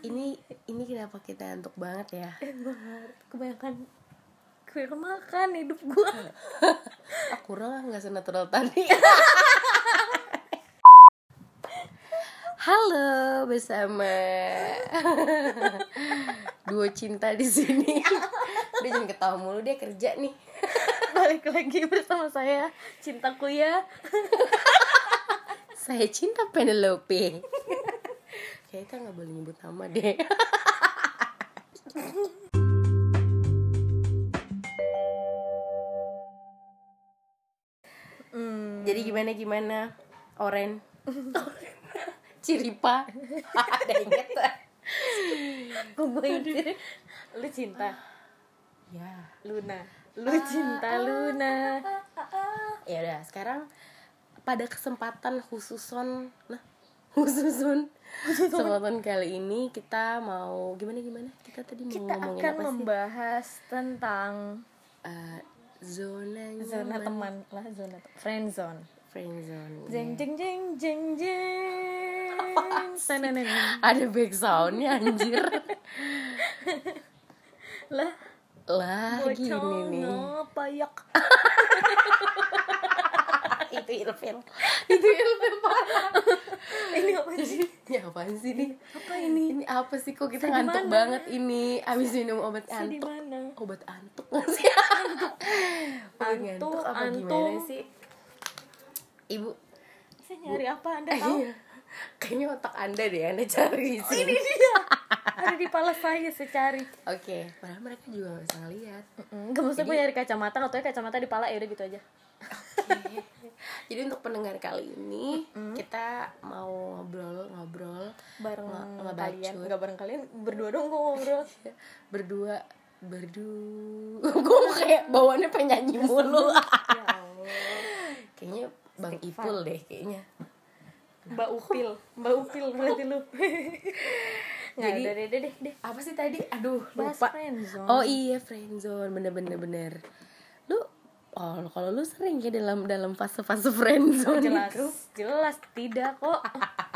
ini ini kenapa kita ngantuk banget ya? Banget. Kebanyakan kebanyakan makan hidup gua. Ah, kurang nggak senatural tadi. Halo bersama. Duo cinta di sini. Dia jangan ketawa mulu dia kerja nih. Balik lagi bersama saya cintaku ya. Saya cinta Penelope kayak kita nggak boleh nyebut nama deh. Hmm. jadi gimana gimana? Oren. Ciripa. Ada inget gue lu cinta? Ya. Luna. Lu cinta Luna. ya udah sekarang pada kesempatan khususon nah khususon kesempatan kali ini kita mau gimana gimana? Kita tadi mau kita ngomongin akan apa sih? membahas tentang Eh, zona zona nyaman. teman lah zona friend zone. Friend zone jeng jeng jeng jeng jeng. Tanananan. ada back soundnya anjir. Lah lah gini nih. ngapayak itu ilfil itu ilfil parah ini apa sih? Ya apaan sih nih apa ini? Ini apa sih? Kok kita di ngantuk banget ini? Abis minum obat antuk. mana? Obat antuk nggak sih? Antuk, ngantuk apa antuk. gimana sih? Ibu. Saya nyari apa? Anda tahu? Iya. kayaknya otak anda deh anda cari di sini. ini dia. Ada di pala saya saya cari. Oke padahal mereka juga nggak bisa ngeliat. Enggak maksudnya gue nyari kacamata atau kacamata di pala ya udah gitu aja. Oke. Jadi untuk pendengar kali ini kita mau ngobrol-ngobrol bareng nge- kalian. enggak bareng kalian berdua dong gue ngobrol. Berdua berdua gue kayak bawaannya penyanyi mulu. ya kayaknya bang Ipul deh kayaknya. Mbak upil mbak upil berarti lu. Nggak Jadi- deh deh deh deh. Apa sih tadi? Aduh lupa. oh iya friendzone. Bener-bener bener lu oh kalau lu sering ya dalam dalam fase-fase friendzone jelas itu. jelas tidak kok.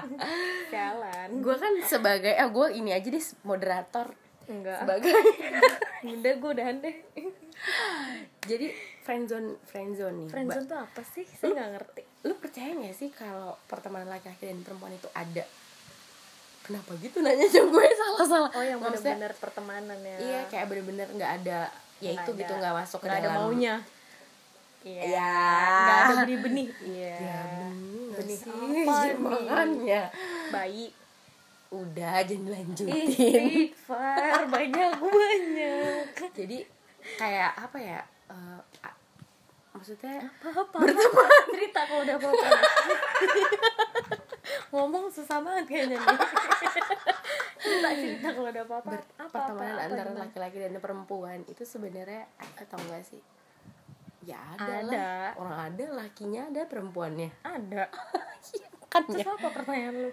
Jalan. Gue kan sebagai ah gue ini aja deh moderator. Enggak. Sebagai udah gue udahan deh. Jadi friendzone friendzone nih friendzone tuh apa sih? Saya nggak ngerti. lu percaya gak sih kalau pertemanan laki-laki dan perempuan itu ada? Kenapa gitu nanya gue? Salah salah. Oh yang benar-benar pertemanan ya. Iya kayak bener-bener nggak ada ya itu gitu nggak masuk ke nggak ada dalam maunya iya Ya. nggak ada benih-benih. Iya. Ya benih. Apa makanya bayi. Udah jangan dilanjutin istighfar banyak banyak. Jadi kayak apa ya eh, a- maksudnya apa berteman. cerita kalau udah apa-apa. Ngomong susah banget kayaknya nih. Cerita cerita kalau udah apa-apa. Ber- apa pertemanan apa, antara laki-laki dan perempuan itu sebenarnya atau enggak sih ya ada, Ada. lah orang ada lakinya ada perempuannya ada. Kan terus ya. apa pertanyaan lu?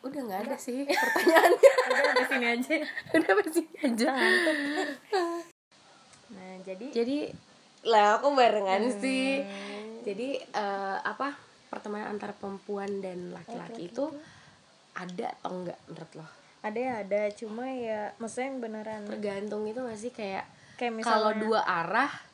Udah nggak ada sih pertanyaannya. Udah sampai sini aja. Udah pasti aja. Nah jadi jadi lah aku barengan sih. Jadi eh, apa pertemanan antara perempuan dan laki-laki itu ada atau enggak menurut lo? Ada ya ada. Cuma ya maksudnya yang beneran tergantung itu nggak sih? Kayak kayak kalau dua arah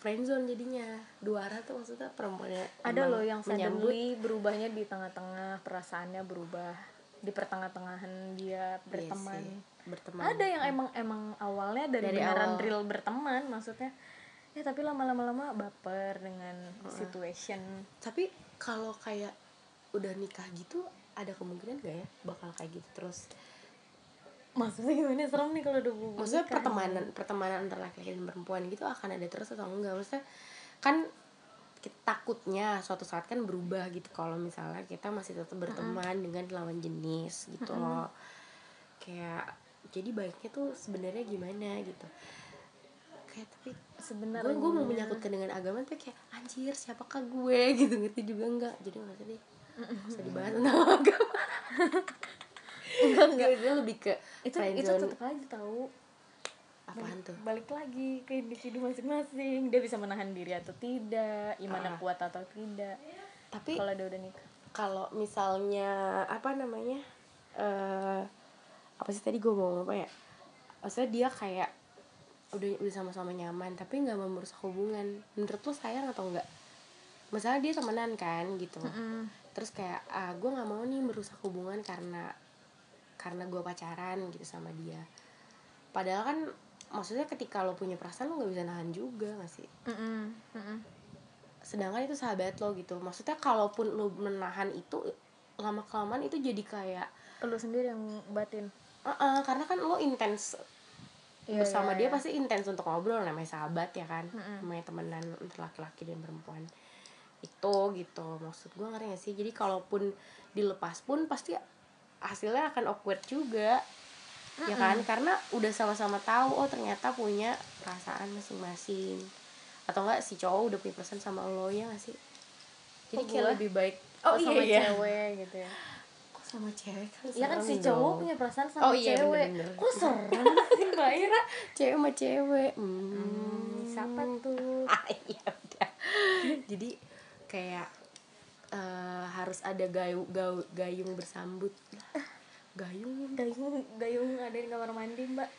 friendzone jadinya. Dua arah tuh maksudnya perempuannya ada loh yang suddenly berubahnya di tengah-tengah perasaannya berubah. Di pertengah-tengahan dia berteman. Iya berteman. Ada yang emang emang awalnya dari, Dari beneran awal. real berteman maksudnya. Ya tapi lama-lama lama baper dengan situation. Tapi kalau kayak udah nikah gitu ada kemungkinan gak ya bakal kayak gitu terus maksudnya gimana? Serem nih kalau udah bubuk maksudnya pertemanan pertemanan antara laki-laki dan perempuan gitu akan ada terus atau enggak? Maksudnya kan kita takutnya suatu saat kan berubah gitu. Kalau misalnya kita masih tetap berteman dengan lawan jenis gitu. Loh kayak jadi baiknya tuh sebenarnya gimana gitu. Kayak tapi sebenarnya gue gue mau menyangkutkan dengan agama tapi kayak anjir siapakah gue? Gitu ngerti juga enggak? Jadi nggak usah deh nggak usah dibahas tentang agama enggak. Enggak dia lebih ke itu itu friendzone. tetap aja tahu apaan tuh? Balik lagi ke individu masing-masing. Dia bisa menahan diri atau tidak imannya Ah. kuat atau tidak. Tapi kalau dia udah nikah. kalau misalnya apa namanya eh apa sih tadi gue mau ngomong apa ya? Maksudnya dia kayak udah udah sama-sama nyaman tapi nggak mau merusak hubungan. Menurut lo sayang atau enggak masalah dia temenan kan gitu. Terus kayak ah gue nggak mau nih merusak hubungan karena karena gue pacaran gitu sama dia padahal kan maksudnya ketika lo punya perasaan lo nggak bisa nahan juga gak sih Mm-mm. Mm-mm. sedangkan itu sahabat lo gitu maksudnya kalaupun lo menahan itu lama kelamaan itu jadi kayak lu sendiri yang batin "Uh-uh," karena kan lo intens Iya, bersama iya, dia iya. pasti intens untuk ngobrol namanya sahabat ya kan Mm-mm. namanya temenan antara laki-laki dan perempuan itu gitu maksud gue ngerti gak sih jadi kalaupun dilepas pun pasti hasilnya akan awkward juga. Ya kan? Karena udah sama-sama tahu oh ternyata punya perasaan masing-masing. Atau enggak si cowok udah punya perasaan sama lo ya gak sih? Jadi Kok kayak gue? lebih baik oh, iya, sama iya. cewek gitu ya. Kok sama cewek kan Iya kan si cowok dong. punya perasaan sama Oh iya, cewek. bener-bener. kok serem Mbak Ira? Cewek sama cewek. Hmm. Hmm, siapa tuh? Ah iya udah. Jadi kayak eh, harus ada gayu, gayu- gayung bersambut. Gayung gayung gayung ada di kamar mandi mbak.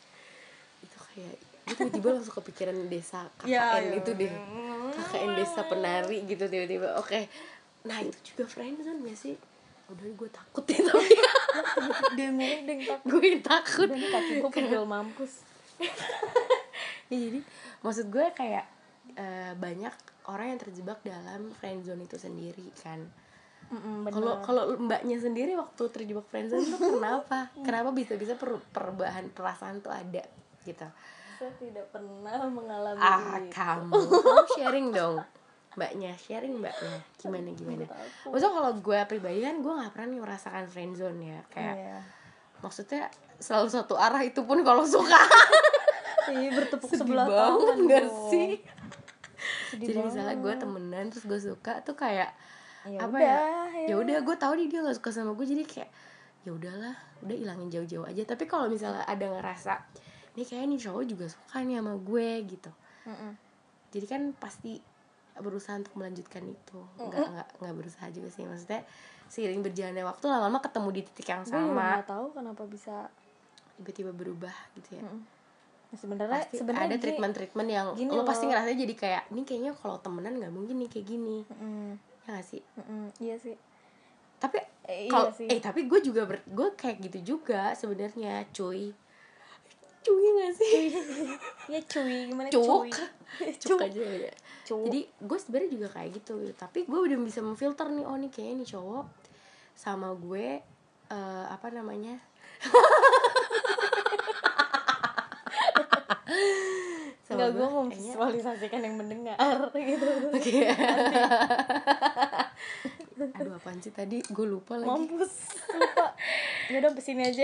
Itu kayak gue tiba-tiba langsung kepikiran desa KKN Ya, ya. itu deh. KKN desa penari gitu tiba-tiba. Oke. Nah itu juga friendzone gak sih? Udah gue takut ya tapi dia ngomong deng gue takut. Nih kaki gue pegel mampus. Ya, jadi maksud gue kayak eh, banyak orang yang terjebak dalam friendzone itu sendiri kan. Kalau kalau mbaknya sendiri waktu terjebak friendzone tuh kenapa? Kenapa bisa bisa per, perubahan perasaan tuh ada gitu? Saya tidak pernah mengalami ah itu. kamu. Kamu sharing dong. Mbaknya sharing mbaknya. Gimana gimana? maksudnya kalau gue pribadi kan gue nggak pernah nih merasakan friendzone ya kayak Iya. maksudnya selalu satu arah itu pun kalau suka. Iya, bertepuk sedih sebelah banget tangan gak dong. sih Sedih jadi misalnya gue banget. temenan terus gue suka tuh kayak Ya apa udah, ya ya. ya udah gue tahu nih dia nggak suka sama gue jadi kayak ya udahlah udah ilangin jauh-jauh aja tapi kalau misalnya ada ngerasa nih kayak nih cowok juga suka nih sama gue gitu Mm-mm. jadi kan pasti berusaha untuk melanjutkan itu nggak nggak nggak berusaha juga sih maksudnya seiring berjalannya waktu lama-lama ketemu di titik yang gue sama nggak tahu kenapa bisa tiba-tiba berubah gitu ya Mm-mm. Nah, sebenarnya sebenarnya ada gini- treatment treatment yang gini lo pasti loh. ngerasanya jadi kayak ini kayaknya kalau temenan nggak mungkin nih kayak gini. Mm-mm. ya gak sih? Mm-mm. iya sih. Tapi Eh, kalau iya sih. eh tapi gue juga ber, gue kayak gitu juga sebenarnya cuy. Cuy gak sih? Ya cuy. Gimana cuk cuy? Cuk aja ya. Cuk. jadi gue sebenarnya juga kayak gitu tapi gue udah bisa memfilter nih oh nih kayaknya nih cowok sama gue eh, apa namanya Enggak, gue kayaknya- memvisualisasikan yang mendengar gitu Oke. Aduh apaan sih tadi gue lupa lagi. Mampus Lupa Ya udah sampai sini aja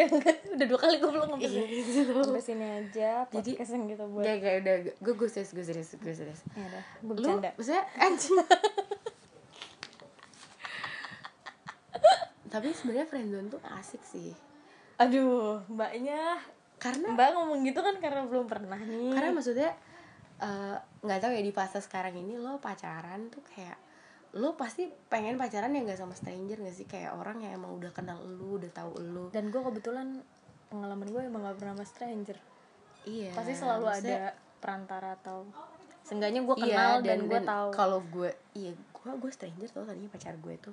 Udah dua kali gue belum sampai Iya sini gitu. Sampai sini aja Jadi- yang gitu buat Gak gak udah gue gue serius gue serius gue serius. Ya udah Gue Lu bercanda maksudnya anjing. Tapi sebenarnya friendzone tuh asik sih. Aduh Mbaknya Karena Mbak ngomong gitu kan karena belum pernah nih. Karena maksudnya eh, nggak tahu ya di fase sekarang ini lo pacaran tuh kayak lo pasti pengen pacaran yang gak sama stranger gak sih? Kayak orang yang emang udah kenal lu udah tahu lu Dan gue kebetulan Pengalaman gue emang gak pernah sama stranger. Iya. Pasti selalu maksudnya- ada perantara atau Seenggaknya gue iya, kenal dan, gue tahu. kalau gue iya gue gue stranger tau tadinya pacar gue tuh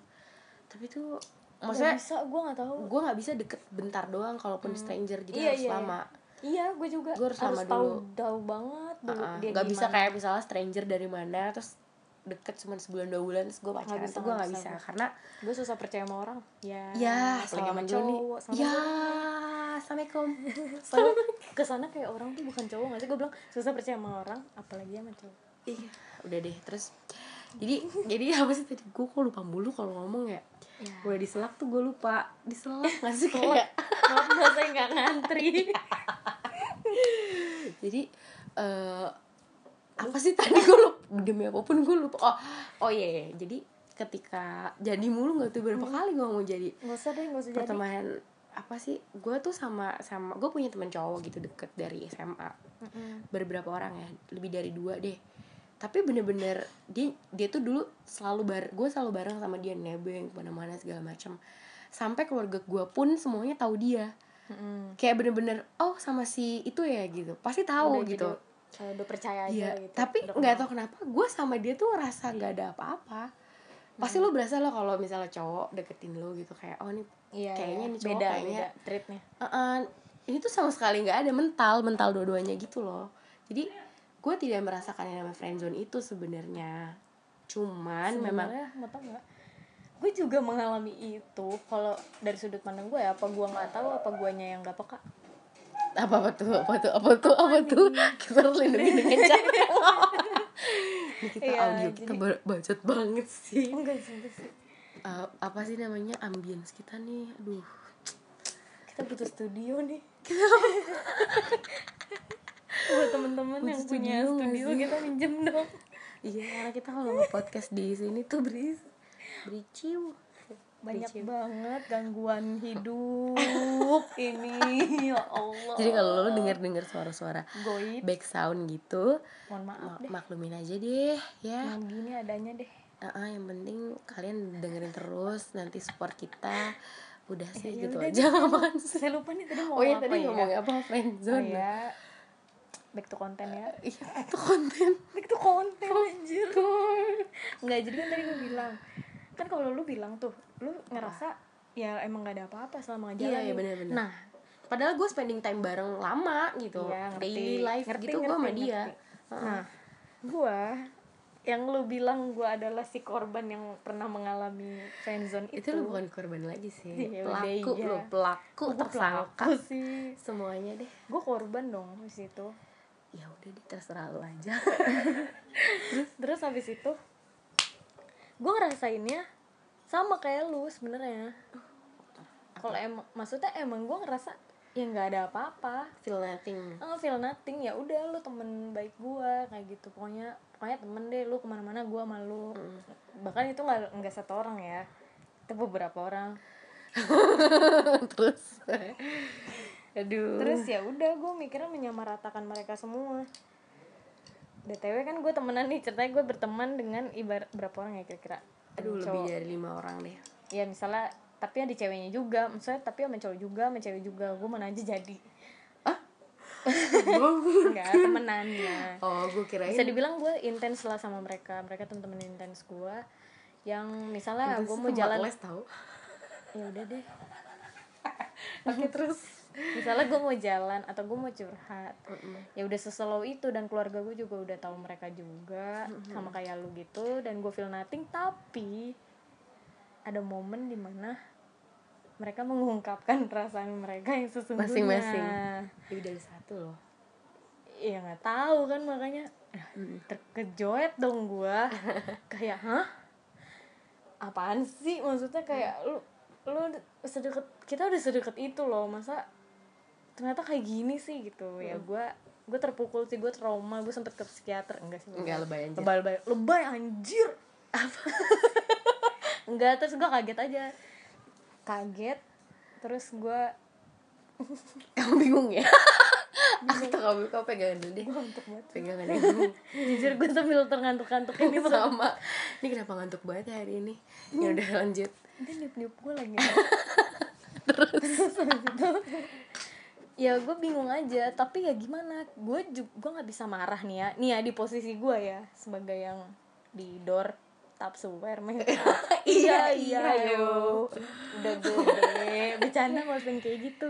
tapi tuh Gak maksudnya bisa gue gak tahu. gue nggak bisa deket bentar doang kalaupun stranger jadi Iya, harus iya, lama. Iya gue juga Gua harus lama tahu dulu. tahu banget dulu Uh-uh. dia nggak bisa kayak misalnya stranger dari mana terus deket cuma sebulan dua bulan terus gue pacaran bisa, tuh gue nggak nggak bisa bisa, karena gue susah percaya sama orang. Ya ya apalagi sama cowok sama ya assalamualaikum. Soalnya ke sana kayak orang tuh bukan cowok gak sih? Gue bilang susah percaya sama orang apalagi sama cowok. Iya udah deh terus jadi jadi apa sih tadi? Gue kok lupa mulu kalau ngomong ya? Ya. diselak tuh gue lupa. Diselak nggak sih kayak maaf mbak saya nggak ngantri. Jadi eh apa sih tadi gue lupa demi apa pun gue lupa. Oh oh iya, iya. jadi ketika jadi mulu nggak tuh berapa kali gue mau jadi. Nggak usah deh nggak usah jadi. Pertemanan apa sih? Gue tuh sama sama gue punya teman cowok gitu deket dari SMA Mm-mm. beberapa orang ya? Lebih dari dua deh tapi bener-bener dia dia tuh dulu selalu bar gue selalu bareng sama dia nebeng ke mana-mana segala macam sampai keluarga gue pun semuanya tahu dia. Mm-mm. kayak bener-bener oh sama si itu ya gitu. Pasti tahu Udah gitu. Jadi, kayak udah percaya aja Iya, gitu. tapi nggak tahu kenapa gue sama dia tuh ngerasa gak ada apa-apa. Pasti lu berasa lo kalau misalnya cowok deketin lu gitu kayak oh ini iya, kayaknya iya. nih cowok beda kayaknya beda treatnya. "Eh-eh, ini tuh sama sekali nggak ada mental mental dua-duanya gitu loh. Jadi gue tidak merasakan yang namanya friendzone itu sebenarnya. Cuman memang mau tau nggak? Gue juga mengalami itu kalau dari sudut pandang gue ya apa gue nggak tahu apa guanya yang nggak peka? Apa apa tuh? Apa tuh? Apa tuh? Apa tuh? Kita harus lindungi dengan cara ini kita Iya, audio kita jadi- bacot banget sih enggak sih. Eh, apa sih namanya? Ambience kita nih aduh. Kita butuh studio nih buat temen-temen yang punya studio sih? kita minjem dong. Iya karena kita kalau nge-podcast di sini tuh beris bericiu. Banyak Bericiu. banget gangguan hidup ini ya Allah. Jadi kalau lo denger denger suara-suara back sound gitu mohon maaf deh. maklumin aja deh ya. Nah gini adanya deh. Ah, ah, yang penting kalian dengerin terus nanti support kita. Udah sih Ya gitu aja. deh, apaan sih? Saya lupa nih tadi mau oh iya apa tadi ya. ngomongin apa oh friendzone ya back to konten ya iya itu konten back to konten anjir nggak jadi kan tadi gue bilang kan kalau lu bilang tuh lu ngerasa ya emang gak ada apa-apa selama iya ngejalanin iya benar-benar nah padahal gue spending time bareng lama gitu Iya, ngerti. daily life Ngerti, gitu gue ngerti, sama dia ngerti. Nah, gua yang lu bilang gua adalah si korban yang pernah mengalami friendzone itu itu. lu bukan korban lagi sih Ya pelaku iya. lu pelaku tersangka pelaku sih. semuanya deh Gua korban dong di situ. Ya udah deh terserah lu aja. Terus habis itu? Gua ngerasainnya sama kayak lu sebenarnya. Kalau emang maksudnya emang gua ngerasa ya nggak ada apa-apa. feel nothing. Oh, feel nothing ya udah lu temen baik gua kayak gitu. Pokoknya pokoknya temen deh lu ke mana-mana gua malu bahkan itu nggak nggak satu orang ya. Itu beberapa orang. Terus aduh. Terus ya udah gue mikirnya menyamaratakan mereka semua. Btw kan gue temenan nih ceritanya gue berteman dengan ibarat berapa orang ya kira-kira? Aduh Cowok. lebih dari lima orang deh. Ya misalnya tapi ada ceweknya juga. Maksudnya tapi sama cowok juga sama cewek juga. Gue mana aja jadi. Enggak temenannya oh gue kirain bisa dibilang gue intens lah sama mereka. Mereka temen-temen intens gue yang misalnya gue mau jalan les ya udah deh. Oke terus misalnya gue mau jalan atau gue mau curhat ya udah seslow itu dan keluarga gue juga udah tahu mereka juga sama kayak lu gitu dan gue feel nothing. Tapi ada momen di mana mereka mengungkapkan perasaan mereka yang sesungguhnya. Masing-masing. lebih dari satu loh. Iya nggak tahu kan makanya terkejoet dong gua. Kayak hah? Apaan sih? Maksudnya kayak lu lu sedekat kita udah sedekat itu loh. Masa ternyata kayak gini sih gitu. Ya gua gue terpukul sih gue trauma gue sempet ke psikiater. Enggak sih Enggak, lebay anjir. lebay lebay. Lebay anjir. Apa? Enggak terus gue kaget aja. Kaget terus gue kamu bingung ya? Aku tuh kamu kau pegangan dulu deh. Ngantuk banget. Pegangan dulu. Jujur gue sambil terngantuk-ngantuk ini ini sama. Ini kenapa ngantuk banget ya hari ini? Ya udah lanjut. dia niup niup gue lagi. Terus. Itu ya gue bingung aja. Tapi ya gimana? Gue juga gue nggak bisa marah nih ya. Nih ya di posisi gue ya sebagai yang di door Tupperware men iya iya yo udah gede bercanda maksudnya kayak gitu.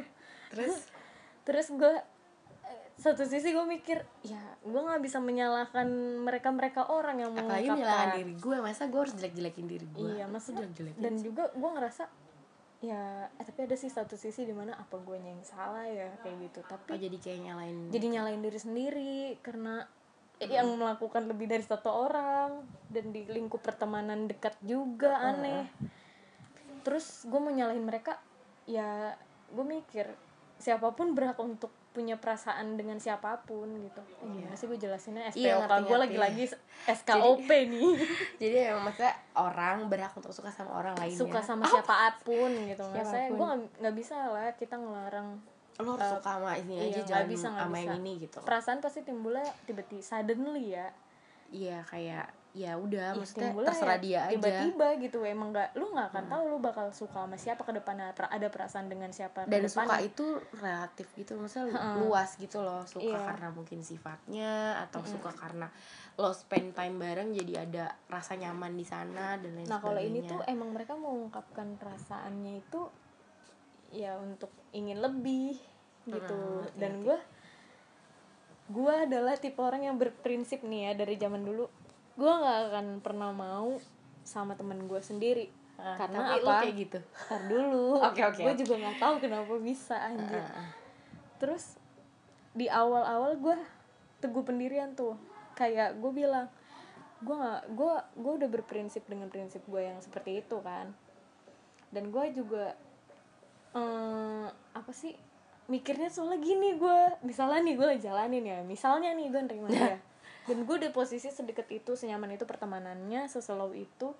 Terus? Terus gue satu sisi gue mikir ya gue nggak bisa menyalahkan mereka mereka orang yang apalagi mengungkapkan. menyalahkan diri gue masa gue harus jelek jelekin diri gue iya maksudnya jelek jelekin dan juga gue ngerasa ya eh, tapi ada sih satu sisi di mana apa gue yang salah ya kayak gitu. Oh tapi jadi kayak nyalain jadi nyalain diri sendiri karena eh, yang melakukan lebih dari satu orang dan di lingkup pertemanan dekat juga aneh. Terus gue mau nyalahin mereka ya gue mikir siapa pun berhak untuk punya perasaan dengan siapa pun gitu. Eh, gimana sih gue jelasinnya? SPOK Iya, ngerti, gue lagi-lagi SKOP nih. Jadi emang maksudnya orang berhak untuk suka sama orang lainnya. Suka sama siapa pun gitu. Maksudnya Siapa pun. gue nggak- bisa lah kita ngelarang lo harus suka sama ini iya, aja jangan bisa, sama yang bisa. ini gitu. Perasaan pasti timbulnya tiba-tiba suddenly ya. Iya kayak ya udah ya maksudnya terserah ya dia aja. tiba-tiba gitu emang nggak lu nggak akan tahu lu bakal suka sama siapa ke pra- ada perasaan dengan siapa ke dan suka itu relatif gitu maksudnya luas gitu loh. Suka Iya. karena mungkin sifatnya atau suka karena lo spend time bareng jadi ada rasa nyaman di sana dan lain nah kalau ini tuh emang mereka mengungkapkan perasaannya itu ya untuk ingin lebih gitu. Hmm, dan gue gue adalah tipe orang yang berprinsip nih ya dari zaman dulu gue nggak akan pernah mau sama temen gue sendiri. Ah, karena tapi lo apa? kayak gitu. Ntar dulu. Oke, oke, gue juga nggak tahu kenapa bisa anjir. Ah, ah. terus di awal-awal gue teguh pendirian tuh. Kayak gue bilang gue nggak gue gue udah berprinsip dengan prinsip gue yang seperti itu kan. Dan gue juga eh, apa sih mikirnya soalnya gini gue misalnya nih gue jalanin ya. Misalnya nih gue nerima dia dan gue udah posisi sedekat itu senyaman itu pertemanannya seslow itu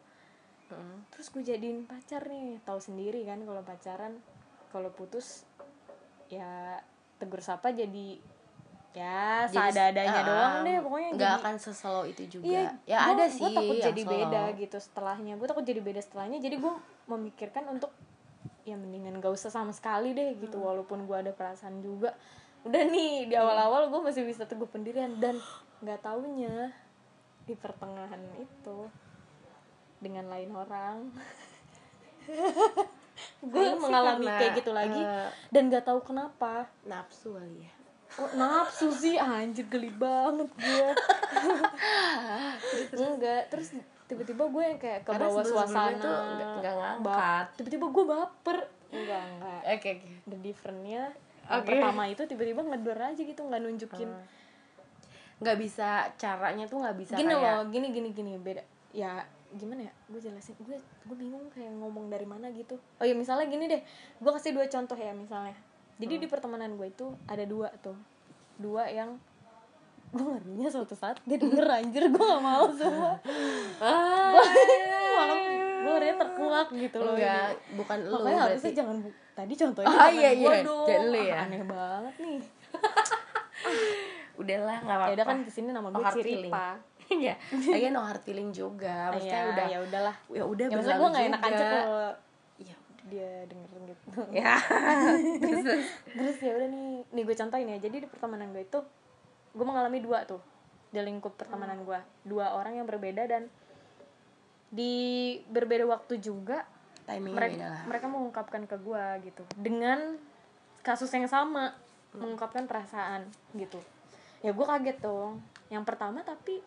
Mm. terus gue jadiin pacar nih tahu sendiri kan kalau pacaran kalau putus ya tegur sapa jadi ya Jadi, seadanya ah, doang deh pokoknya nggak jadi akan seselo itu juga iya ya gua- ada gua sih takut yang jadi slow. beda gitu setelahnya gue takut jadi beda setelahnya jadi gue memikirkan untuk ya mendingan gak usah sama sekali deh gitu Hmm. walaupun gue ada perasaan juga udah nih di awal-awal gue masih bisa teguh pendirian dan nggak taunya di pertengahan itu dengan lain orang. Gue mengalami karena, kayak gitu lagi eh, dan nggak tahu kenapa. Nafsu kali ya. Oh, nafsu sih anjir geli banget gue. Enggak terus tiba-tiba gue yang kayak ke bawah suasana. tuh nggak- nggak ba- ngangkat. tiba-tiba gue baper. Enggak enggak. Oke oke. The differentnya. Oke. pertama itu tiba-tiba ngedor aja gitu nggak nunjukin nggak bisa caranya tuh nggak bisa gini kayak loh gini gini gini beda. Ya gimana ya? Gue jelasin gue gue bingung kayak ngomong dari mana gitu. Oh ya misalnya gini deh gue kasih dua contoh ya misalnya. Jadi di pertemanan gue itu ada dua tuh. Dua yang gue ngerinya suatu saat dia denger anjir gue gak mau semua. Ah, malah gue ngerinya terkuak gitu loh enggak ini. bukan lu makanya harusnya jangan bu tadi contohnya Oh, iya, iya. dong. Jangan lu Ah, ya. aneh banget nih udahlah nggak apa-apa ya udah kan ke sini nama No gue feeling. Ciripa ya lagi no hard feeling juga. Maksudnya ya, udah ya udahlah. ya udah ya berlalu gue gak enak aja kalau ya dia dengerin gitu. Ya. Terus terus. terus ya udah nih nih gue contohin ya. Jadi di pertemanan gue itu gue mengalami dua tuh di lingkup pertemanan gue dua orang yang berbeda dan di berbeda waktu juga timingnya mereka beda lah. mereka mengungkapkan ke gue gitu. Dengan kasus yang sama mengungkapkan perasaan gitu ya gue kaget dong yang pertama tapi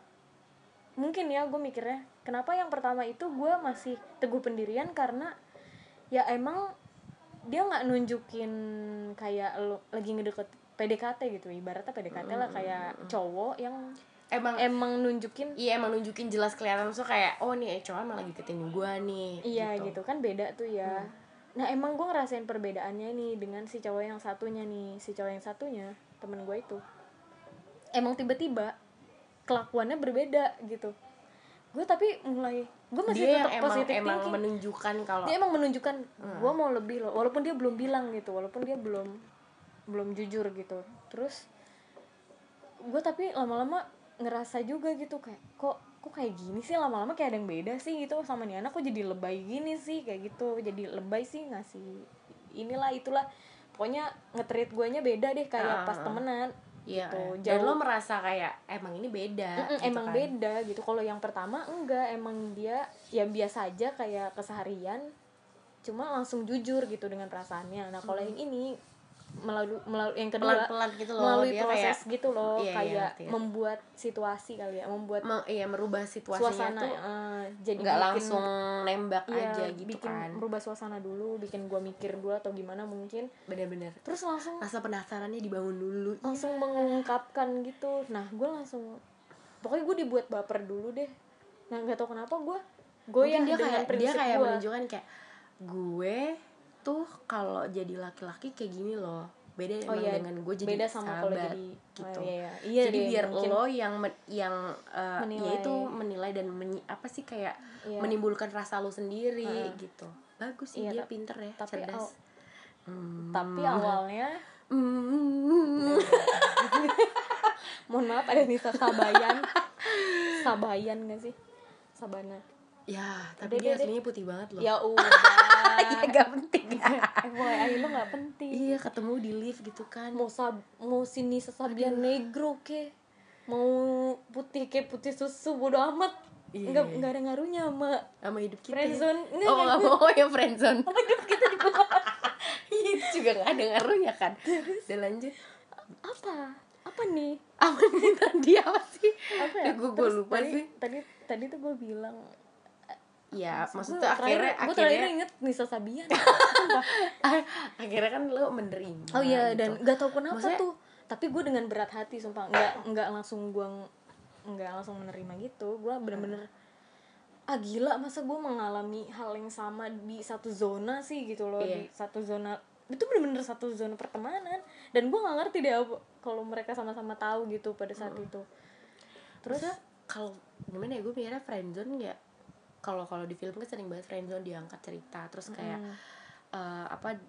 mungkin ya gue mikirnya kenapa yang pertama itu gue masih teguh pendirian karena ya emang dia nggak nunjukin kayak lo lagi ngedeket PDKT gitu ibaratnya PDKT lah kayak cowok yang emang emang nunjukin iya emang nunjukin jelas kelihatan so kayak oh nih cowok emang lagi deketin gua nih Iya gitu. kan beda tuh ya. Nah emang gue ngerasain perbedaannya nih dengan si cowok yang satunya nih, si cowok yang satunya temen gue itu. Emang tiba-tiba kelakuannya berbeda gitu. Gue tapi mulai gue masih dia tetap emang positif emang thinking. menunjukkan kalau Dia emang menunjukkan gue mau lebih loh, walaupun dia belum bilang gitu, walaupun dia belum belum jujur gitu. Terus gue tapi lama-lama ngerasa juga gitu kayak kok kok kayak gini sih lama-lama kayak ada yang beda sih gitu sama nih anak kok jadi lebay gini sih kayak gitu jadi lebay sih ngasih inilah itulah pokoknya ngetreat guanya beda deh kayak Ah, pas ah. temenan Iya, gitu. Dan jauh lo merasa kayak emang ini beda. Mm-mm, gitu emang kan. beda gitu. Kalau yang pertama enggak. Emang dia ya biasa aja kayak keseharian cuma langsung jujur gitu dengan perasaannya. Nah kalau yang ini melalui melalui yang kedua Pelan-pelan gitu loh, melalui dia proses kayak- gitu loh Iya, iya, kayak ngerti ya. membuat situasi kali ya membuat Me- iya merubah situasinya suasana tuh eh, jadi nggak langsung nembak iya, aja gitu bikin kan. merubah suasana dulu bikin gua mikir dulu atau gimana mungkin Bener-bener. terus langsung Rasa penasarannya dibangun dulu. langsung mengungkapkan gitu nah gue langsung pokoknya gue dibuat baper dulu deh nah nggak tahu kenapa gue goyah Mungkin dia kayak dia kayak gue menunjukkan kayak gue tuh kalau jadi laki-laki kayak gini loh. Beda oh emang iya dengan gue jadi beda sama kalau jadi gitu. oh, iya, iya. iya jadi deh, biar mungkin. lo yang men- yang uh, Menilai. ya itu menilai dan menyi- apa sih kayak Iya. menimbulkan rasa lo sendiri Heeh. gitu bagus sih Iya, dia pinter ya tapi cerdas aw- Hmm. tapi awalnya Hmm. mohon maaf ada Nisa Sabayan Sabayan gak sih sabana ya tapi Udah, dia aslinya putih banget loh. Ya udah. Iya gak penting. FYI lo gak penting. Iya ketemu di lift gitu kan. Mau sab mau sini sesabian negro ke? Mau putih ke putih susu bodo amat. Iya. nggak nggak ada ngaruhnya sama sama hidup kita friendzone. Oh Nggak, nggak mau ya friendzone. Sama hidup kita di itu juga gak ada ngaruhnya kan. Udah lanjut. Apa? Apa nih? Apa nih tadi? Apa sih? Apa ya? Gue Terus lupa tadi, sih. tadi tadi tuh gue bilang ya gue maksudnya akhirnya gue terakhir akhirnya inget Nisa Sabian. Akhirnya kan lo menerima oh iya gitu. dan gak tau kenapa Maksudnya- tuh. Tapi gue dengan berat hati sumpah. Nggak nggak langsung gue nggak langsung menerima gitu. Gue bener-bener ah gila masa gue mengalami hal yang sama di satu zona sih gitu loh. Iya. di satu zona itu bener-bener satu zona pertemanan. Dan gue nggak ngerti deh kalau mereka sama-sama tahu gitu pada saat itu. Terus Terus kalau gimana ya gue mikirnya friendzone ya kalau kalau di film kan sering banget friendzone diangkat cerita. Terus kayak eh, apa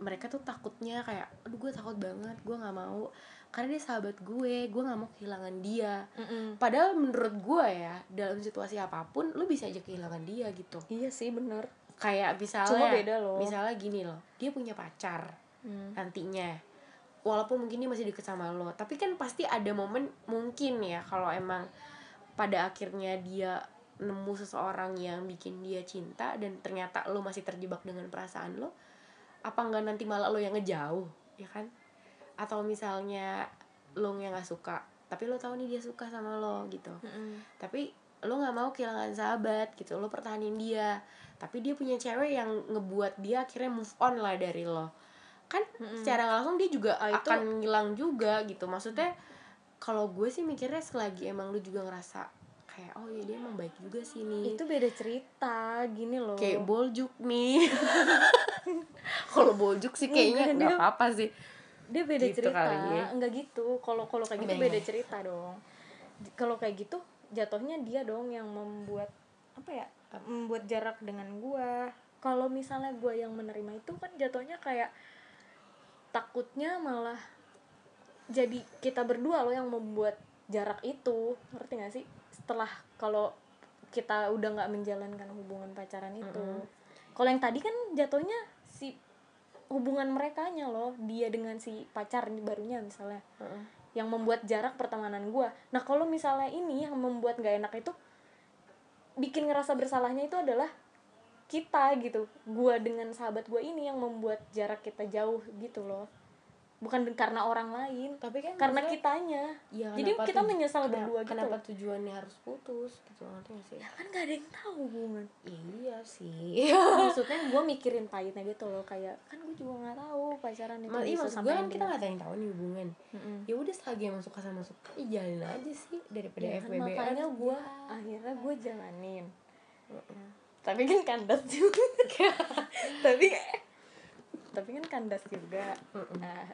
mereka tuh takutnya kayak aduh gue takut banget gue nggak mau. Karena dia sahabat gue gue nggak mau kehilangan dia. Mm-mm. padahal menurut gue ya dalam situasi apa pun lu bisa aja kehilangan dia gitu. Iya sih bener. Kayak misalnya Cuma beda loh. misalnya gini loh dia punya pacar Hmm. nantinya. Walaupun mungkin dia masih deket sama lo tapi kan pasti ada momen mungkin ya kalau emang pada akhirnya dia nemu seseorang yang bikin dia cinta dan ternyata lo masih terjebak dengan perasaan lo apa nggak nanti malah lo yang ngejauh ya kan? Atau misalnya lo yang nggak suka tapi lo tahu nih dia suka sama lo gitu. Mm-mm. tapi lo nggak mau kehilangan sahabat gitu. Lo pertahanin dia tapi dia punya cewek yang ngebuat dia akhirnya move on lah dari lo. Kan secara nggak langsung dia juga itu- akan ngilang juga gitu. Maksudnya kalau gue sih mikirnya selagi emang lu juga ngerasa kayak oh iya dia emang baik juga sih nih. Itu beda cerita gini loh. Kayak boljuk nih. Kalau boljuk sih kayaknya nggak dia- apa-apa sih. Dia beda Gitu cerita. kali ya. enggak gitu. Kalau kalau kayak gitu beda cerita dong. Kalau kayak gitu jatuhnya dia dong yang membuat apa ya membuat jarak dengan gua. Kalau misalnya gua yang menerima itu kan jatuhnya kayak takutnya malah jadi kita berdua loh yang membuat jarak itu. Ngerti gak sih setelah kalau kita udah nggak menjalankan hubungan pacaran itu. Kalau yang tadi kan jatuhnya si hubungan mereka loh dia dengan si pacar ini barunya misalnya Heeh. yang membuat jarak pertemanan gua. Nah kalau misalnya ini yang membuat nggak enak itu bikin ngerasa bersalahnya itu adalah kita gitu. Gua dengan sahabat gua ini yang membuat jarak kita jauh gitu loh bukan karena orang lain tapi kan karena kitanya. Ya, jadi kita menyesal kenapa- berdua gitu. kenapa tujuannya harus putus gitu ngerti gak sih? Kan gak ada yang tahu hubungan iya sih. Maksudnya gue mikirin pahitnya gitu loh kayak kan gue juga nggak tahu pacaran itu Ma- iya, maksud gue kan kita gak ada yang tahu nih hubungan. Mm-mm. ya udah selagi emang suka sama suka ya jalin aja sih daripada Ya kan, FBB makanya gue akhirnya gue jalanin. Tapi kan kandas juga. Tapi tapi kan kandas juga. Nah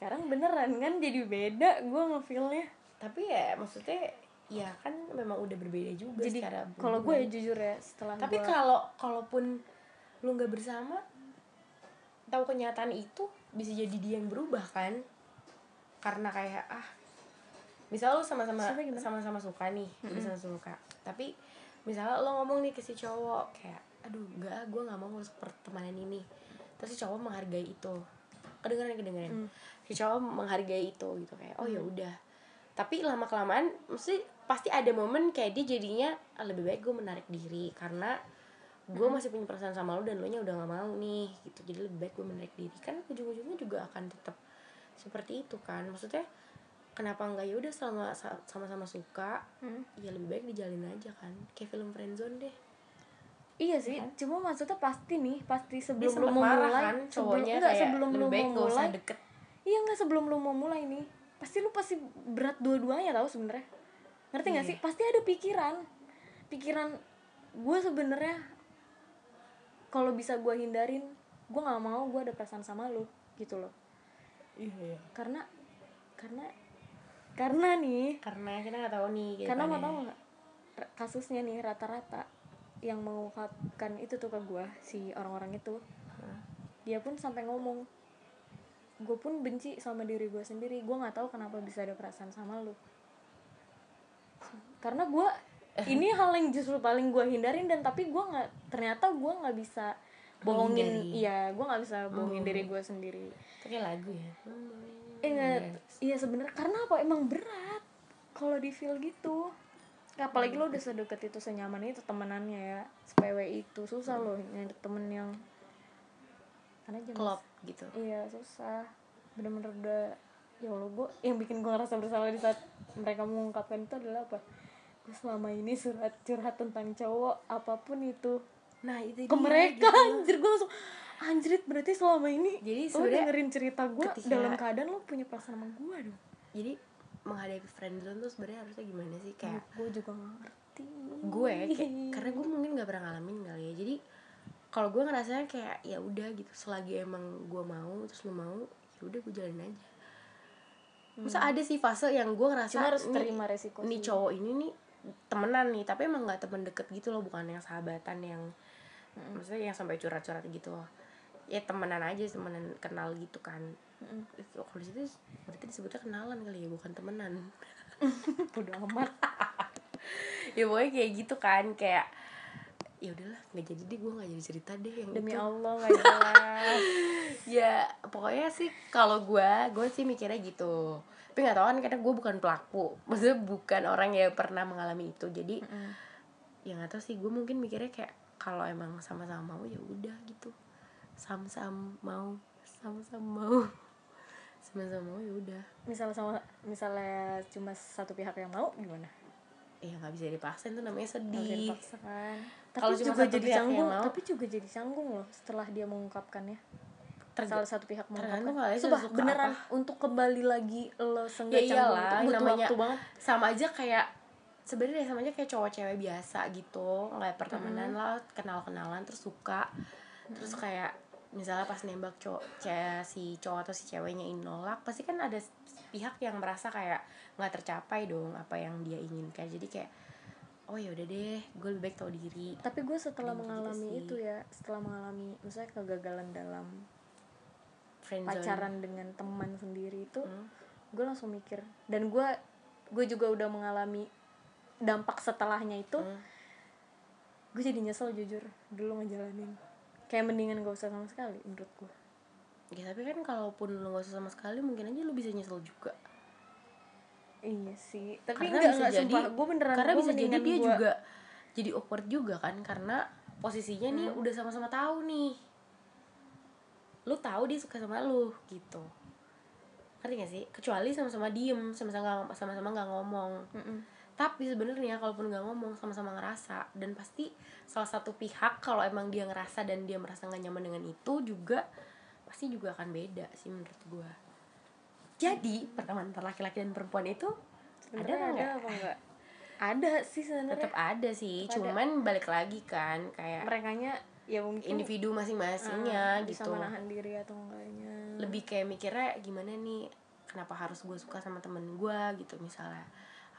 sekarang beneran kan jadi beda gue ngefeelnya. Tapi ya maksudnya ya kan memang udah berbeda juga jadi secara kalau gue ya jujur ya setelah tapi gua- kalau kalaupun lu nggak bersama tahu kenyataan itu bisa jadi dia yang berubah kan? Karena kayak ah misal lu sama-sama sama-sama suka nih udah sama suka. Tapi misalnya lo ngomong nih ke si cowok kayak aduh enggak gue nggak mau ngurus pertemanan ini. Terus si cowok menghargai itu kedengeran kedengeran. Si cowok menghargai itu gitu kayak oh ya udah. Tapi lama kelamaan mesti pasti ada momen kayak dia jadinya "Ah, lebih baik gue menarik diri karena gue masih punya perasaan sama lo dan lo nya udah gak mau nih gitu. Jadi lebih baik gue menarik diri. Kan ujung-ujungnya juga akan tetap seperti itu kan. Maksudnya kenapa enggak ya udah sama sama-sama suka Hmm. ya lebih baik dijalin aja kan. Kayak film friendzone deh Iya sih, cuma maksudnya pasti nih, pasti sebelum lu mau mulai, kan sebelum cowoknya enggak sebelum lu mau mulai, deket. Iya enggak sebelum lu mau mulai nih, pasti lu pasti berat dua-duanya tahu sebenarnya, ngerti nggak Iya. sih? Pasti ada pikiran, pikiran gue sebenarnya kalau bisa gue hindarin, gue nggak mau gue ada perasaan sama lu, gitu loh, iya karena karena karena nih, karena kita nggak tahu nih karena mau tahu nggak r- kasusnya nih rata-rata yang mengungkapkan itu tuh ke gue si orang-orang itu. Dia pun sampai ngomong gue pun benci sama diri gue sendiri. Gue nggak tahu kenapa bisa ada perasaan sama lu. Karena gue ini hal yang justru paling gue hindarin dan tapi gue nggak ternyata gue nggak bisa bohongin iya gue nggak bisa bohongin Hmm. diri gue sendiri. Kayak lagu ya? Eh nggak iya sebenarnya karena apa? Emang berat kalau di feel gitu apalagi lo udah sedekat itu senyaman itu temenannya ya. Sepewe itu susah lo nyari temen yang karena jam klop gitu. Iya susah. Bener-bener udah ya Allah gue yang bikin gue ngerasa bersalah di saat mereka mengungkapkan itu adalah apa? Gue selama ini surat curhat tentang cowok apa pun itu. Nah itu ke dia, mereka gitu. anjir. Gue langsung anjrit berarti selama ini Jadi lo dengerin cerita gue dalam keadaan lo punya perasaan sama gue dong. Jadi menghadapi friendzone tuh sebenarnya harusnya gimana sih? Kayak gue juga gak ngerti. Gue kayak, karena gue mungkin gak pernah ngalamin kali ya. Jadi kalau gue ngerasanya kayak ya udah gitu selagi emang gue mau terus lu mau ya udah gue jalanin aja. Masa ada sih fase yang gue ngerasa cuma harus nih- terima resiko nih cowok ini nih temenan nih tapi emang nggak temen deket gitu loh bukan yang sahabatan yang maksudnya yang sampai curhat-curhat gitu ya temenan aja temenan kenal gitu kan Itu kalau di situ berarti disebutnya kenalan kali ya bukan temenan. Udah amat. Ya pokoknya kayak gitu kan kayak ya udahlah nggak jadi deh gue nggak jadi cerita deh yang demi itu. Allah gak jelas. Ya pokoknya sih kalau gue gue sih mikirnya gitu. Tapi nggak tahu kan karena gue bukan pelaku. Maksudnya bukan orang yang pernah mengalami itu. Jadi Mm. ya nggak tahu sih gue mungkin mikirnya kayak kalau emang sama-sama mau ya udah gitu. Sama-sama mau sama-sama mau sama-sama mau ya udah. Misalnya sama misalnya cuma satu pihak yang mau gimana? Ya nggak bisa dipaksa itu namanya sedih. dipaksakan tapi Kalau cuma juga satu jadi pihak yang canggung mau. tapi juga jadi canggung loh setelah dia mengungkapkannya. Salah satu pihak mengungkapkan ya, Sumpah, beneran untuk kembali lagi lo ya senggak canggung iyalah butuh namanya waktu banget. sama aja kayak sebenarnya sama aja kayak cowok cewek biasa gitu. Nggak pertemanan lah kenal kenalan terus suka. Terus kayak misalnya pas nembak cowok si cowok atau si ceweknya ini nolak pasti kan ada pihak yang merasa kayak nggak tercapai dong apa yang dia inginkan jadi kayak oh ya udah deh gue lebih baik tahu diri tapi gue setelah Gitu mengalami sih. itu ya setelah mengalami misalnya kegagalan dalam friendzone pacaran dengan teman sendiri itu Hmm. gue langsung mikir dan gue gue juga udah mengalami dampak setelahnya itu Hmm. gue jadi nyesel jujur dulu ngejalanin kayak mendingan gak usah sama sekali menurut gue ya tapi kan kalaupun lo nggak usah sama sekali mungkin aja lo bisa nyesel juga. Iya sih tapi karena enggak bisa enggak jadi gue beneran karena gua bisa jadi dia gua- juga jadi awkward juga kan karena posisinya nih Hmm. udah sama-sama tahu nih. Lu tahu dia suka sama lu gitu. Ngerti gak sih? Kecuali sama-sama diem sama-sama sama-sama nggak ngomong. Mm-mm. Tapi sebenarnya kalaupun nggak ngomong sama-sama ngerasa. Dan pasti salah satu pihak kalau emang dia ngerasa dan dia merasa nggak nyaman dengan itu juga pasti juga akan beda sih menurut gua. Jadi pertemanan antara laki-laki dan perempuan itu ada Sebenarnya nggak? ada apa enggak ada sih sebenarnya. Tetap ada sih Tetep ada. cuman balik lagi kan kayak merekanya ya mungkin individu masing-masingnya bisa gitu. menahan diri atau enggaknya. Lebih kayak mikirnya gimana nih? Kenapa harus gue suka sama temen gue gitu misalnya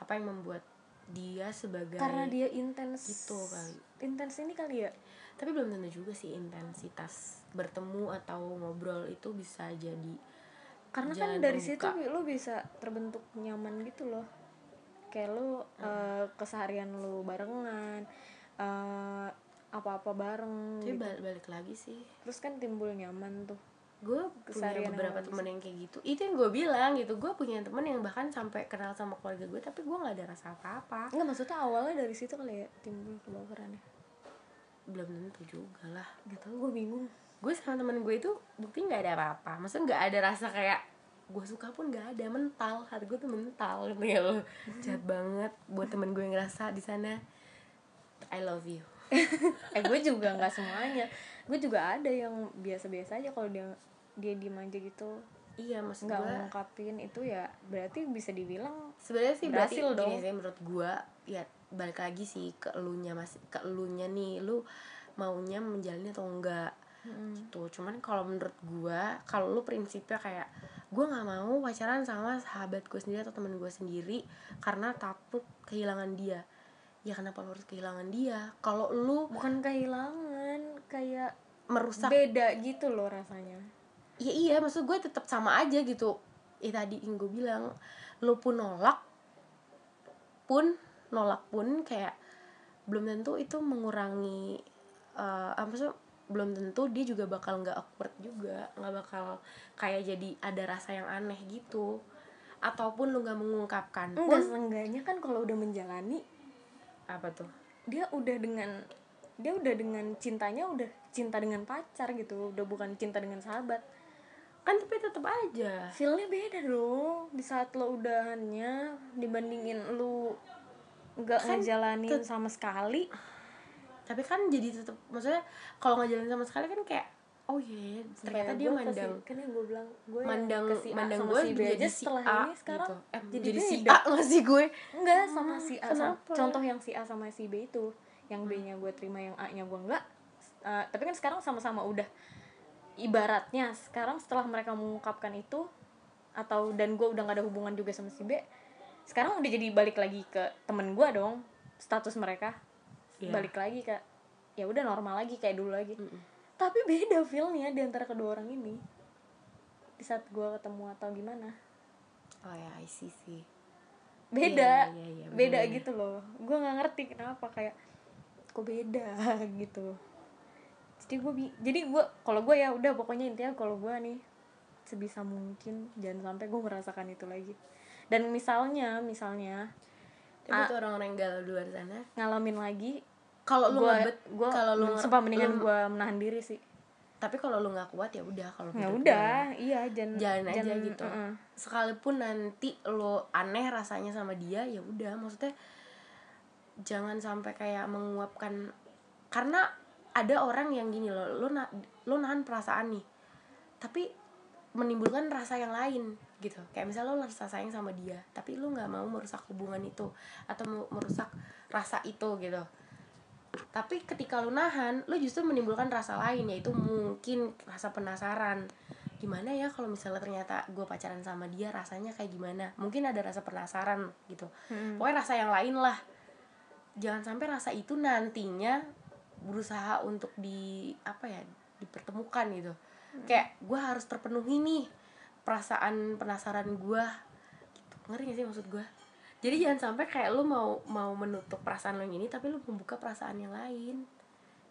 apa yang membuat dia sebagai karena dia intens gitu kali. intens ini kali ya? Tapi belum tentu juga sih intensitas bertemu atau ngobrol itu bisa jadi karena kan dari situ lo bisa terbentuk nyaman gitu loh. Kayak lo eh, keseharian lo barengan eh, apa-apa bareng tapi gitu. balik, balik lagi sih. Terus kan timbul nyaman tuh gue punya beberapa temen yang kayak gitu. Itu yang gue bilang gitu gue punya temen yang bahkan sampai kenal sama keluarga gue tapi gue nggak ada rasa apa-apa. Enggak maksudnya awalnya dari situ kali ya timbul kebaperannya belum tentu juga lah. Gak tau gue bingung. Gue sama temen gue itu bukti nggak ada apa-apa. Maksudnya nggak ada rasa kayak gue suka pun nggak ada mental. Hati gue tuh mental gitu ya lo jahat banget buat temen gue yang ngerasa di sana. I love you. Eh gue juga nggak semuanya. Gue juga ada yang biasa-biasa aja kalau dia dia diem aja gitu. Iya maksud nggak gue ngungkapin itu ya berarti bisa dibilang sebenarnya sih berarti Berhasil dong. gini sih menurut gue ya balik lagi sih ke elunya mas ke elunya nih lu maunya menjalani atau enggak gitu. Cuman kalau menurut gue kalau lu prinsipnya kayak gue nggak mau pacaran sama sahabat gue sendiri atau temen gue sendiri karena takut kehilangan dia. Ya kenapa lu harus kehilangan dia? Kalau lu bukan kehilangan kayak merusak beda gitu loh rasanya ya iya maksud gue tetap sama aja gitu. Ya tadi yang gue bilang lu pun nolak pun nolak pun kayak belum tentu itu mengurangi uh, apa sih belum tentu dia juga bakal nggak awkward juga nggak bakal kayak jadi ada rasa yang aneh gitu. Ataupun lu nggak mengungkapkan enggak seenggaknya kan kalau udah menjalani apa tuh? dia udah dengan dia udah dengan cintanya udah cinta dengan pacar gitu udah bukan cinta dengan sahabat kan tapi tetap aja. Feelnya beda dong di saat lo udahannya dibandingin lu nggak Kan ngejalanin sama sekali. Tapi kan jadi tetap maksudnya kalau nggak jalan sama sekali kan kayak oh iya ternyata Kayak dia mandang si- kan yang gue bilang gue mandang ke si A mandang gue si B jadi aja si setelah A ini sekarang gitu. eh, jadi, jadi, si. A nggak sih gue? Enggak sama si A sama- contoh yang si A sama si B itu. Yang B nya gue terima yang A nya gue enggak Eh, tapi kan sekarang sama-sama udah ibaratnya sekarang setelah mereka mengungkapkan itu atau dan gue udah gak ada hubungan juga sama si B sekarang udah jadi balik lagi ke temen gue dong status mereka. Iya. balik lagi ke ya udah normal lagi kayak dulu lagi. Mm-mm. tapi beda feelnya di antara kedua orang ini. Di saat gue ketemu atau gimana. Oh ya I see sih beda. Iya, iya, iya, beda bener-bener. gitu loh. Gue nggak ngerti kenapa kayak kok beda gitu jadi gue bi- jadi gue kalau gue ya udah pokoknya intinya kalau gue nih sebisa mungkin jangan sampai gue merasakan itu lagi dan misalnya misalnya tapi Ah. tuh orang-orang yang galau di luar sana ngalamin lagi kalau lu gue ngebet gue kalau lu sumpah mendingan gue menahan diri sih tapi kalau lu nggak kuat ya udah kalau ya menurut udah iya jangan Jalan aja jangan- gitu. uh-uh. sekalipun nanti lo aneh rasanya sama dia ya udah maksudnya jangan sampai kayak menguapkan karena ada orang yang gini loh lo na lo nahan perasaan nih tapi menimbulkan rasa yang lain gitu. Kayak misalnya lo rasa sayang sama dia tapi lo nggak mau merusak hubungan itu atau merusak rasa itu gitu. Tapi ketika lo nahan lo justru menimbulkan rasa lain yaitu mungkin rasa penasaran. Gimana ya kalau misalnya ternyata gue pacaran sama dia rasanya kayak gimana? Mungkin ada rasa penasaran gitu. Mm-mm. pokoknya rasa yang lain lah. Jangan sampai rasa itu nantinya berusaha untuk di apa ya dipertemukan gitu. Kayak gue harus terpenuhi nih perasaan penasaran gue gitu. Ngerti gak sih maksud gue jadi jangan sampai kayak lu mau mau menutup perasaan lo yang ini tapi lu membuka perasaan yang lain.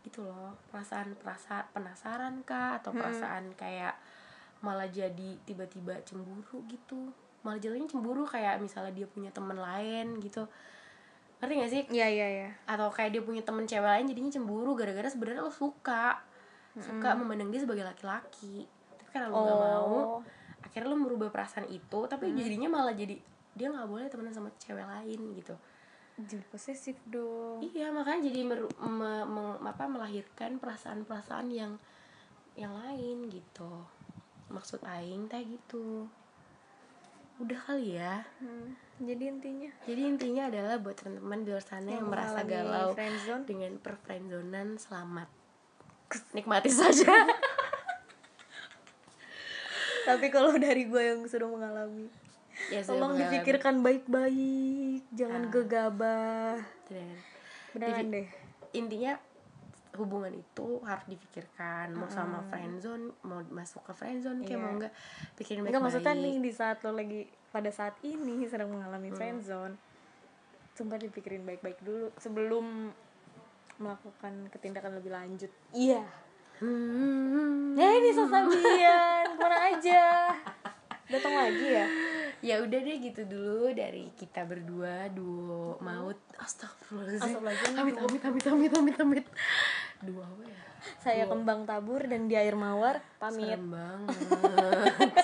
Gitu loh. Perasaan perasaan penasaran kah? Atau Hmm. perasaan kayak malah jadi tiba-tiba cemburu gitu. Malah jadinya cemburu kayak misalnya dia punya temen lain gitu ngerti gak sih? Iya iya iya. Atau kayak dia punya temen cewek lain jadinya cemburu gara-gara sebenarnya lo suka. Suka memandang dia sebagai laki-laki. Tapi karena lo nggak mau oh akhirnya lo merubah perasaan itu tapi jadinya malah jadi dia nggak boleh temenan sama cewek lain gitu. Jadi posesif dong. Iya makanya jadi meru- me- meng- apa melahirkan perasaan-perasaan yang yang lain gitu. Maksud aing teh gitu udah kali ya. Hmm, jadi intinya. Jadi intinya adalah buat teman-teman di luar sana yang, merasa mengalami galau friendzone, dengan perfriendzonan selamat. Nikmati saja. Tapi kalau dari gue yang sudah mengalami ya tolong mengalami. dipikirkan baik-baik jangan Ah. gegabah. Divi- deh. intinya hubungan itu harus dipikirkan mau sama friendzone mau masuk ke friendzone kayak Iya. mau enggak pikirin Enggak baik-baik. maksudnya nih di saat lo lagi pada saat ini sedang mengalami friendzone Sumpah dipikirin baik-baik dulu sebelum melakukan ketindakan lebih lanjut. Iya. Hmm. Ya ini Sasabian Ke mana aja? Datang lagi ya ya udah deh gitu dulu dari kita berdua duo maut. Astagfirullahaladzim. Amit duo. amit amit amit amit amit. Duo apa ya? Saya kembang tabur dan di air mawar Pamit. Serem banget